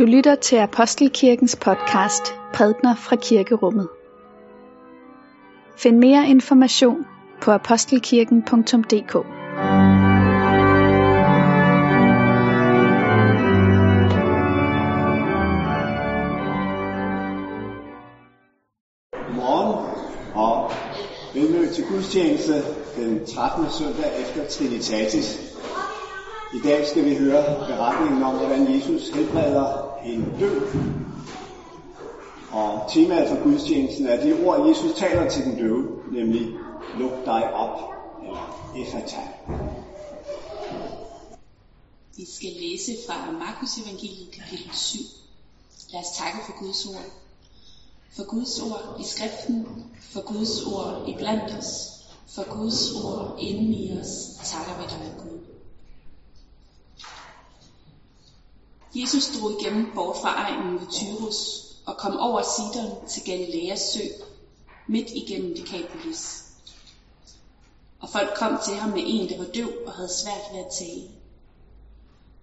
Du lytter til Apostelkirkens podcast Prædner fra Kirkerummet. Find mere information på apostelkirken.dk. Godmorgen og velmødt til gudstjeneste den 13. søndag efter Trinitatis. I dag skal vi høre beretningen om, hvordan Jesus helbreder en død. Og temaet for gudstjenesten er de ord, Jesus taler til den døve, nemlig luk dig op, eller effata. Vi skal læse fra Markus evangeliet kapitel 7. Lad os takke for Guds ord. For Guds ord i skriften, for Guds ord i blandt os, for Guds ord inden i os, takker vi dig, Gud. Jesus drog igennem bort fra egnen ved Tyrus og kom over Sidon til Galileas sø, midt igennem Dekapolis. Og folk kom til ham med en, der var døv og havde svært ved at tale.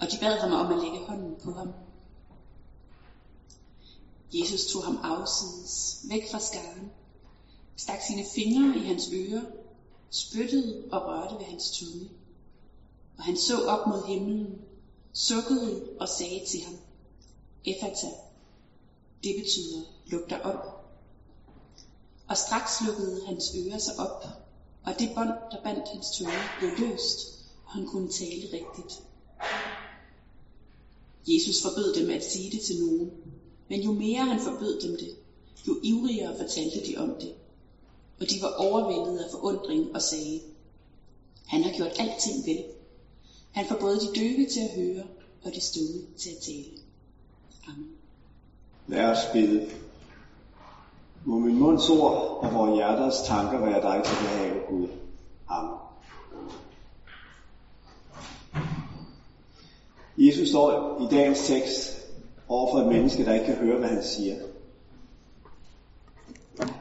Og de bad ham om at lægge hånden på ham. Jesus tog ham afsides, væk fra skaren, stak sine fingre i hans ører, spyttede og rørte ved hans tunge. Og han så op mod himlen, sukkede og sagde til ham, Efata, det betyder, luk dig op. Og straks lukkede hans ører sig op, og det bånd, der bandt hans tunge, blev løst, og han kunne tale rigtigt. Jesus forbød dem at sige det til nogen, men jo mere han forbød dem det, jo ivrigere fortalte de om det. Og de var overvældet af forundring og sagde, han har gjort alting vel. Han får både de døve til at høre og de stumme til at tale. Amen. Lad os bede. Må min munds ord og vores hjerters tanker være dig til behag, Gud. Amen. Jesus står i dagens tekst over for et menneske, der ikke kan høre, hvad han siger.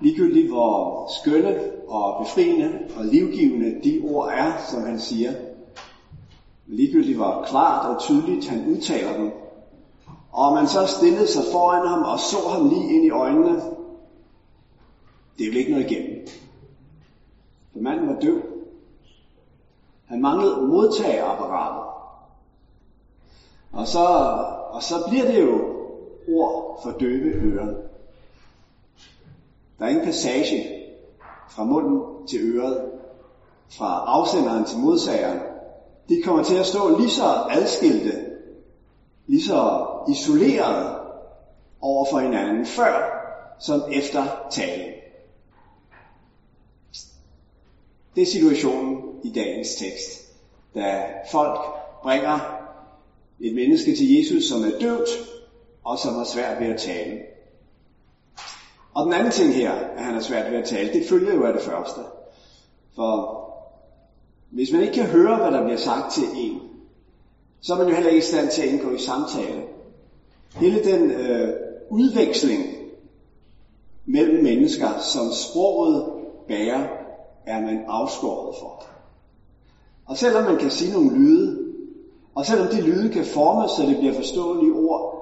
Ligegyldigt hvor skønne og befriende og livgivende de ord er, som han siger, ligegyldigt hvor klart og tydeligt han udtaler dem, og man så stillede sig foran ham og så ham lige ind i øjnene, det ville ikke noget igennem. For manden var døv. Han manglede modtageapparatet. Og så, og så bliver det jo ord for døve ører. Der er ingen passage fra munden til øret, fra afsenderen til modsageren. De kommer til at stå lige så adskilte, lige så isoleret over for hinanden før som efter talen. Det er situationen i dagens tekst, da folk bringer et menneske til Jesus, som er døvt og som har svært ved at tale. Og den anden ting her, at han har svært ved at tale, det følger jo af det første. For hvis man ikke kan høre, hvad der bliver sagt til en, så er man jo heller ikke i stand til at indgå i samtale. Hele den øh, udveksling mellem mennesker, som sproget bærer, er man afskåret for. Og selvom man kan sige nogle lyde, og selvom de lyde kan formes, så det bliver forståelige ord,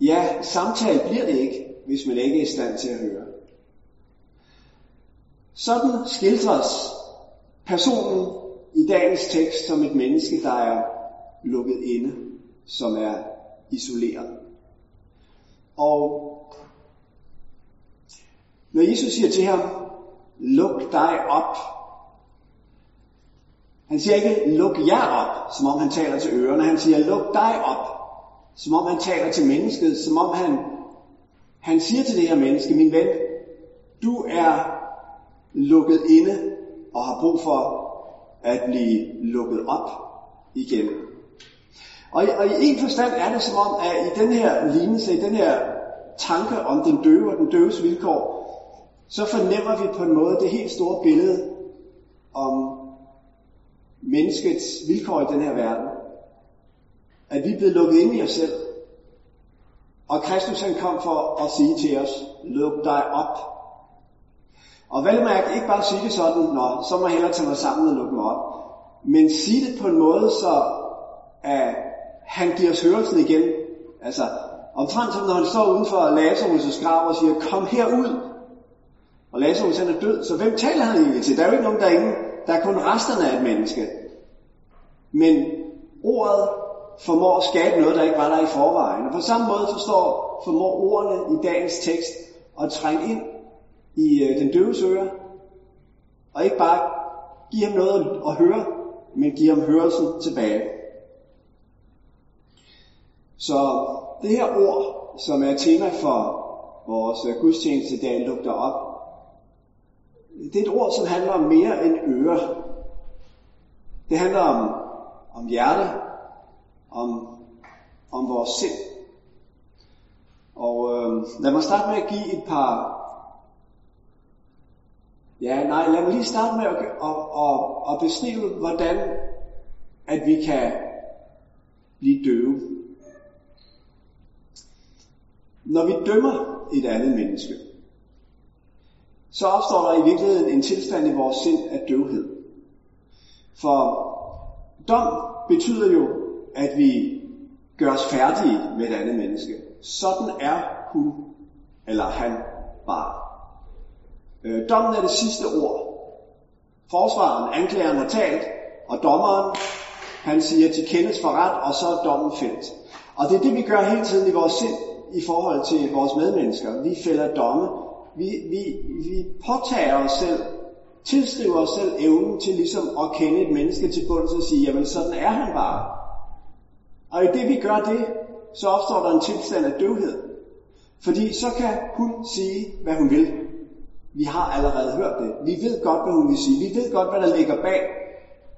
ja, samtale bliver det ikke, hvis man ikke er i stand til at høre. Sådan skildres personen i dagens tekst som et menneske, der er lukket inde, som er isoleret. Og når Jesus siger til ham, luk dig op, han siger ikke, luk jer op, som om han taler til ørerne. Han siger, luk dig op, som om han taler til mennesket, som om han, han siger til det her menneske, min ven, du er lukket inde og har brug for at blive lukket op igen. Og, og i en forstand er det som om, at i den her lignelse, i den her tanke om den døve og den døves vilkår, så fornemmer vi på en måde det helt store billede om menneskets vilkår i den her verden. At vi er blevet lukket ind i os selv. Og Kristus han kom for at sige til os, luk dig op. Og vel mærke ikke bare sige det sådan, nå, så må jeg hellere tage mig sammen og lukke mig op. Men sige det på en måde, så at han giver os hørelsen igen. Altså, Omtrent som når han står uden for Lazarus' grav og siger, kom herud. Og Lazarus han er død, så hvem taler han egentlig til? Der er jo ikke nogen derinde. Der er kun resterne af et menneske. Men ordet formår at skabe noget, der ikke var der i forvejen. Og på samme måde forstår, formår ordene i dagens tekst at trænge ind i øh, den døves øre, og ikke bare give ham noget at høre, men give ham hørelsen tilbage. Så det her ord, som er tema for vores øh, gudstjeneste i dag, lugter op, det er et ord, som handler om mere end øre. Det handler om, om hjerte, om, om vores sind. Og øh, lad mig starte med at give et par... Ja, nej, lad mig lige starte med at, at, at, at beskrive, hvordan at vi kan blive døve. Når vi dømmer et andet menneske, så opstår der i virkeligheden en tilstand i vores sind af døvhed. For dom betyder jo, at vi gør os færdige med et andet menneske. Sådan er hun eller han bare. Øh, dommen er det sidste ord. Forsvaren, anklageren har talt, og dommeren, han siger til kendes for ret, og så er dommen fældt. Og det er det, vi gør hele tiden i vores sind i forhold til vores medmennesker. Vi fælder domme. Vi, vi, vi påtager os selv, tilskriver os selv evnen til ligesom at kende et menneske til bunds og sige, jamen sådan er han bare. Og i det vi gør det, så opstår der en tilstand af døvhed. Fordi så kan hun sige, hvad hun vil. Vi har allerede hørt det. Vi ved godt, hvad hun vil sige. Vi ved godt, hvad der ligger bag.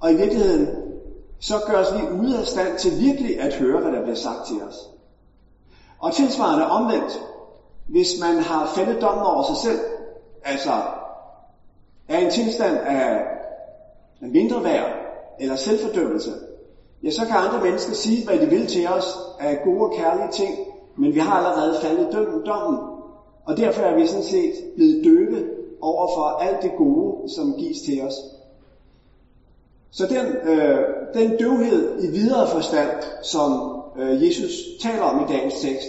Og i virkeligheden, så gør os vi ude af stand til virkelig at høre, hvad der bliver sagt til os. Og tilsvarende omvendt, hvis man har fældet dommen over sig selv, altså er en tilstand af mindre værd eller selvfordømmelse, ja, så kan andre mennesker sige, hvad de vil til os af gode og kærlige ting, men vi har allerede faldet dommen, og derfor er vi sådan set blevet døve over for alt det gode, som gives til os. Så den, øh, den døvhed i videre forstand, som øh, Jesus taler om i dagens tekst,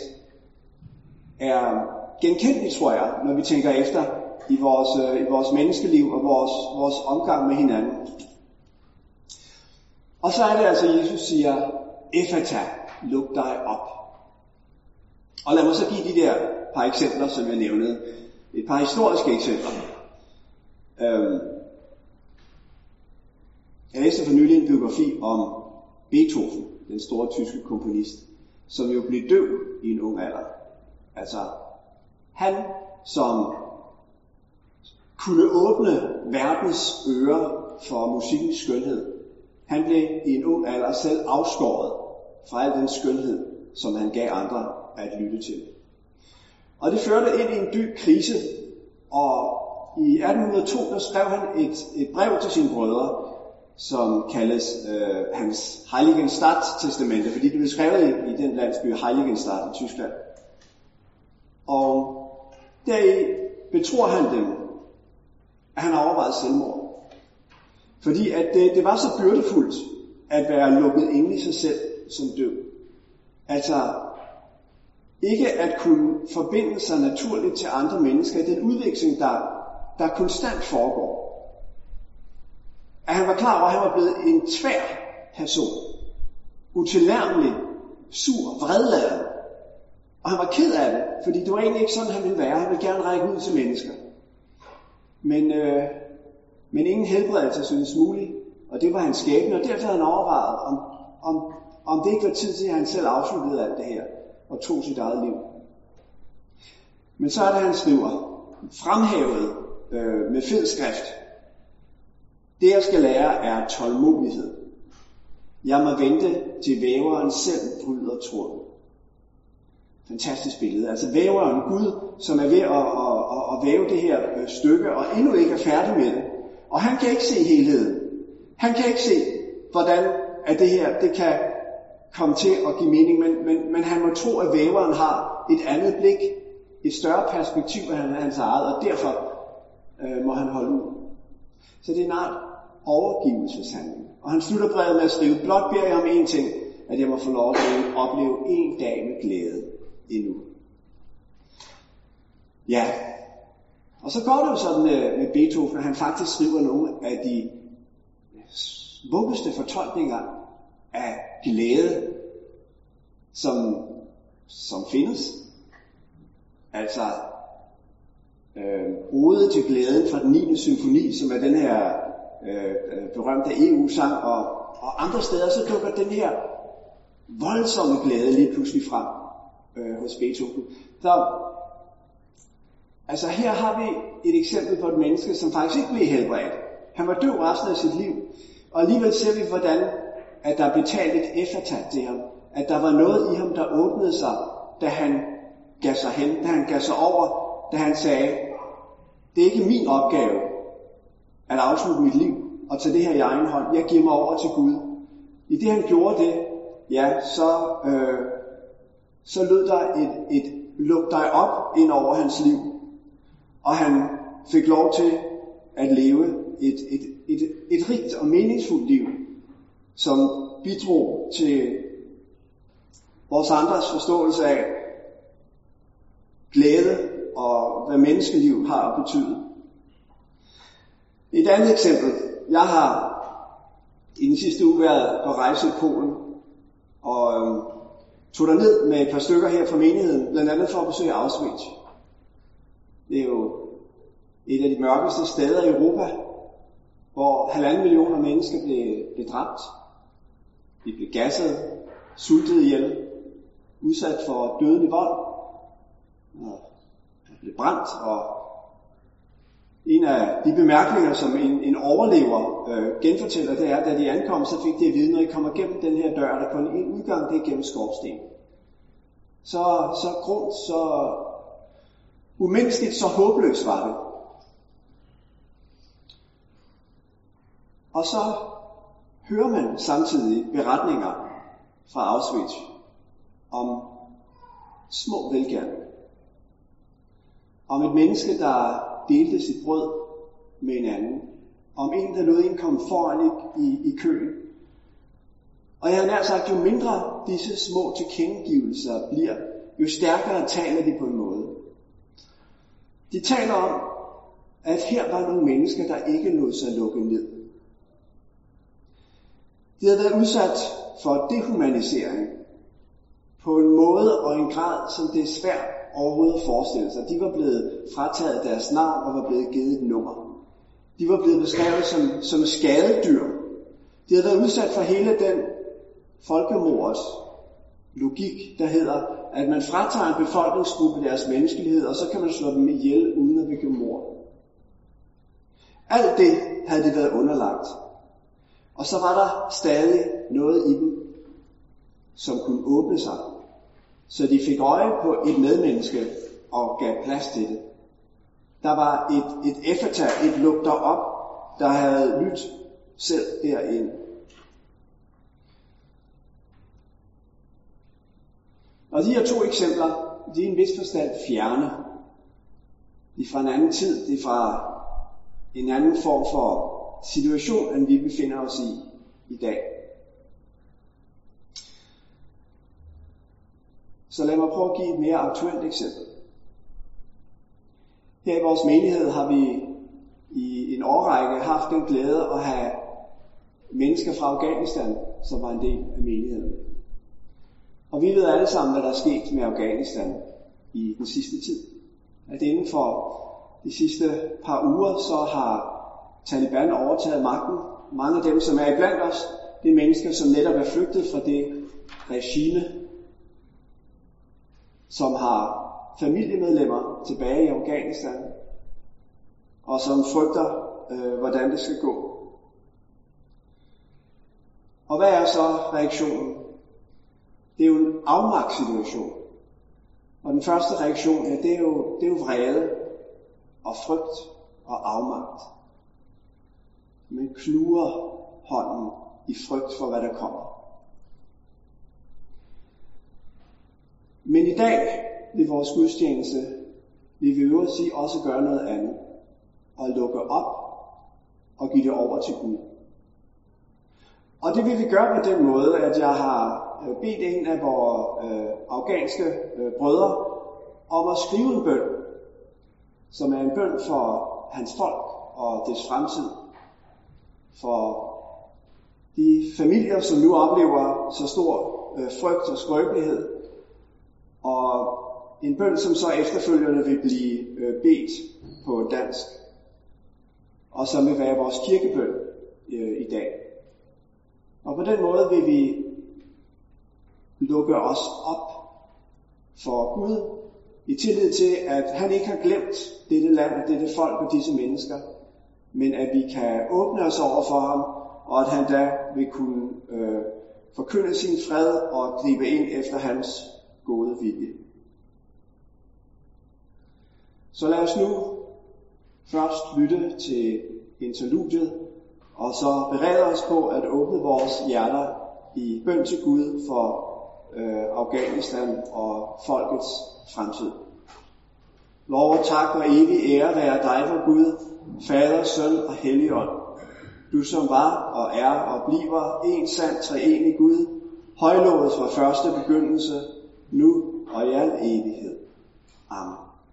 er genkendelig, tror jeg, når vi tænker efter i vores, øh, i vores menneskeliv og vores, vores omgang med hinanden. Og så er det altså, Jesus siger, Efata, luk dig op. Og lad mig så give de der par eksempler, som jeg nævnede. Et par historiske eksempler. Øhm, jeg læste for nylig en biografi om Beethoven, den store tyske komponist, som jo blev døv i en ung alder. Altså, han som kunne åbne verdens ører for musikkens skønhed, han blev i en ung alder selv afskåret fra al den skønhed, som han gav andre at lytte til. Og det førte ind i en dyb krise, og i 1802 der skrev han et, et brev til sine brødre, som kaldes øh, hans Heiligenstadt-testamente, fordi det blev skrevet i, i den landsby Heiligenstadt i Tyskland. Og deri betror han dem, at han har overvejet selvmord. Fordi at det, det var så byrdefuldt at være lukket inde i sig selv som død. Altså ikke at kunne forbinde sig naturligt til andre mennesker i den udveksling, der, der konstant foregår. At han var klar over, at han var blevet en tvær person. Utilnærmelig, sur, vredladet. Og han var ked af det, fordi det var egentlig ikke sådan, han ville være. Han ville gerne række ud til mennesker. Men, øh, men ingen helbredelse synes mulig, og det var hans skæbne, og derfor havde han overvejet, om, om, om det ikke var tid til, at han selv afsluttede alt det her, og tog sit eget liv. Men så er det, han skriver, fremhævet øh, med fed skrift. Det jeg skal lære er tålmodighed. Jeg må vente til væveren selv bryder tråden. Fantastisk billede. Altså væveren, Gud, som er ved at, at, at, at væve det her øh, stykke, og endnu ikke er færdig med det. Og han kan ikke se helheden. Han kan ikke se, hvordan at det her det kan komme til at give mening, men, men, men han må tro, at væveren har et andet blik, et større perspektiv end hans eget, og derfor øh, må han holde ud. Så det er en art overgivelseshandling. Og han slutter brevet med at skrive, blot beder jeg om én ting, at jeg må få lov til at opleve en dag med glæde. endnu. Ja, og så går det jo sådan med, med Beethoven, at han faktisk skriver nogle af de smukkeste fortolkninger af glæde, som, som findes. Altså, øh, ode til glæden fra den 9. symfoni, som er den her øh, øh berømte EU-sang, og, og andre steder, så dukker den her voldsomme glæde lige pludselig frem øh, hos Beethoven. Så Altså her har vi et eksempel på et menneske, som faktisk ikke blev helbredt. Han var død resten af sit liv. Og alligevel ser vi, hvordan at der blev talt et eftertat til ham. At der var noget i ham, der åbnede sig, da han gav sig hen, da han gav sig over, da han sagde, det er ikke min opgave at afslutte mit liv og tage det her i egen hånd. Jeg giver mig over til Gud. I det han gjorde det, ja, så, øh, så lød der et, et luk dig op ind over hans liv. Og han fik lov til at leve et, et, et, et rigt og meningsfuldt liv, som bidrog til vores andres forståelse af glæde og hvad menneskeliv har at betyde. Et andet eksempel. Jeg har i den sidste uge været på rejse i Polen, og øhm, tog der ned med et par stykker her fra menigheden, blandt andet for at besøge Auschwitz. Det er jo et af de mørkeste steder i Europa, hvor halvanden millioner mennesker blev, blev dræbt. De blev gasset, sultet ihjel, udsat for dødelig vold, og blev brændt, og en af de bemærkninger, som en, en overlever øh, genfortæller, det er, at da de ankom, så fik de at vide, når I kommer gennem den her dør, der kun en udgang, det er gennem skorsten. Så, så grund, så umenneskeligt, så håbløst var det. Og så hører man samtidig beretninger fra Auschwitz om små velgærninger. Om et menneske, der delte sit brød med en anden. Om en, der lod en komme foran i, i, i køen. Og jeg har nær sagt, jo mindre disse små tilkendegivelser bliver, jo stærkere taler de på en måde. De taler om, at her var nogle mennesker, der ikke lod sig lukke ned. De havde været udsat for dehumanisering på en måde og en grad, som det er svært overhovedet at forestille sig. De var blevet frataget deres navn og var blevet givet et nummer. De var blevet beskrevet som, som skadedyr. De havde været udsat for hele den folkemords logik, der hedder, at man fratager en befolkningsgruppe deres menneskelighed, og så kan man slå dem ihjel uden at begå mord. Alt det havde de været underlagt. Og så var der stadig noget i dem, som kunne åbne sig. Så de fik øje på et medmenneske og gav plads til det. Der var et, et effeta, et lugter op, der havde lyttet selv derinde. Og de her to eksempler, de er en vis forstand fjerne. De er fra en anden tid, de er fra en anden form for situation, end vi befinder os i i dag. Så lad mig prøve at give et mere aktuelt eksempel. Her i vores menighed har vi i en årrække haft den glæde at have mennesker fra Afghanistan, som var en del af menigheden. Og vi ved alle sammen, hvad der er sket med Afghanistan i den sidste tid. At inden for de sidste par uger, så har Taliban overtaget magten. Mange af dem, som er iblandt os, det er mennesker, som netop er flygtet fra det regime, som har familiemedlemmer tilbage i Afghanistan, og som frygter, øh, hvordan det skal gå. Og hvad er så reaktionen? Det er jo en afmagtssituation. Og den første reaktion, ja, det er jo, det er jo vrede og frygt og afmagt men knuger hånden i frygt for, hvad der kommer. Men i dag vil vores gudstjeneste, vil vi øvrigt sige, også gøre noget andet. Og lukke op og give det over til Gud. Og det vil vi gøre på den måde, at jeg har øh, bedt en af vores øh, afghanske øh, brødre om at skrive en bøn, som er en bøn for hans folk og dets fremtid. For de familier, som nu oplever så stor øh, frygt og skrøbelighed, og en bøn, som så efterfølgende vil blive øh, bedt på dansk, og som vil være vores kirkebøn øh, i dag. Og på den måde vil vi lukke os op for Gud i tillid til, at han ikke har glemt dette land, dette folk og disse mennesker, men at vi kan åbne os over for ham, og at han da vil kunne øh, forkynde sin fred og gribe ind efter hans gode vilje. Så lad os nu først lytte til interludiet, og så berede os på at åbne vores hjerter i bøn til Gud for øh, Afghanistan og folkets fremtid. Lov og tak og evig ære være dig, for Gud, Fader, Søn og Helligånd. Du som var og er og bliver en sand treenig Gud, højlovet fra første begyndelse, nu og i al evighed. Amen.